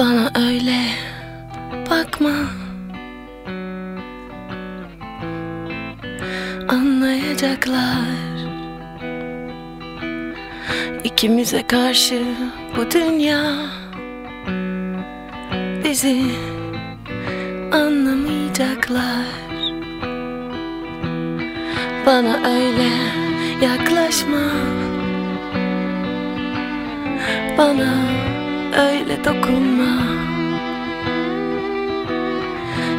Bana öyle bakma. Anlayacaklar. İkimize karşı bu dünya Bizi anlamayacaklar. Bana öyle yaklaşma. Bana öyle dokunma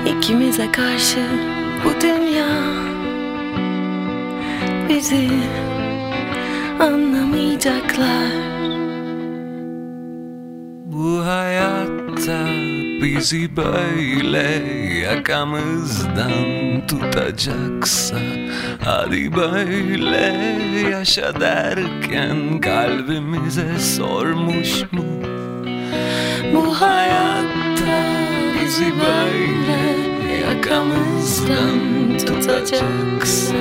İkimize karşı bu dünya Bizi anlamayacaklar Bu hayatta bizi böyle yakamızdan tutacaksa Hadi böyle yaşa derken kalbimize sormuş mu? Bu hayatta bizi böyle yakamızdan tutacaksa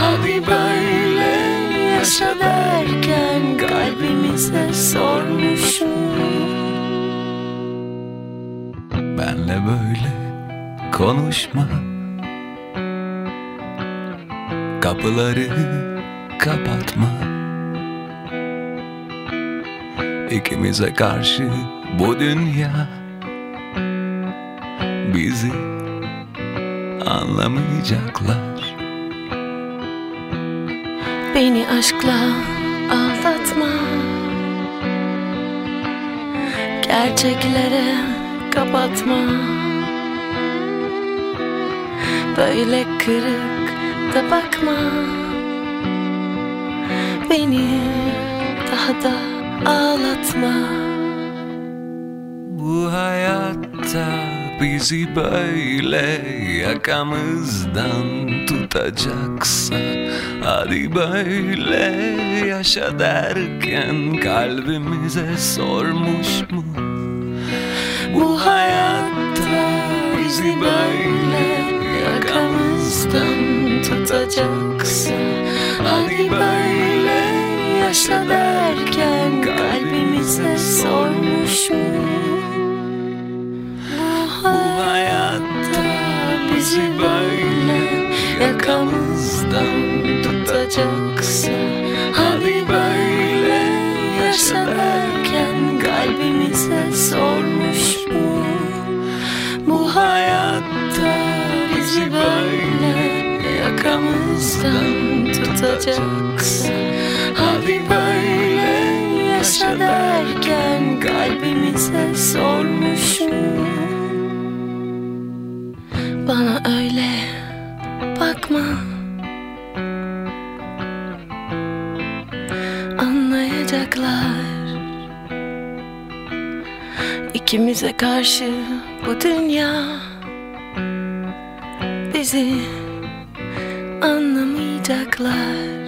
Hadi böyle yaşa derken kalbimize sormuş mu? Benle böyle konuşma. Kapıları kapatma. İkimize karşı bu dünya Bizi anlamayacaklar. Beni aşkla aldatma. Gerçeklere kapatma. Böyle kırık da bakma. Beni daha da ağlatma Bu hayatta bizi böyle yakamızdan tutacaksa Hadi böyle yaşa derken kalbimize sormuş mu? Bu hayatta bizi böyle yakamızdan tutacaksa Hadi böyle yaşa derken yakamızdan tutacaksa Hadi böyle yaşa derken kalbimize sormuş mu? Bu hayatta bizi böyle yakamızdan tutacaksa Hadi böyle yaşa derken kalbimize sormuş mu? Bana öyle bakma Anlayacaklar. İkimize karşı bu dünya Bizi anlamayacaklar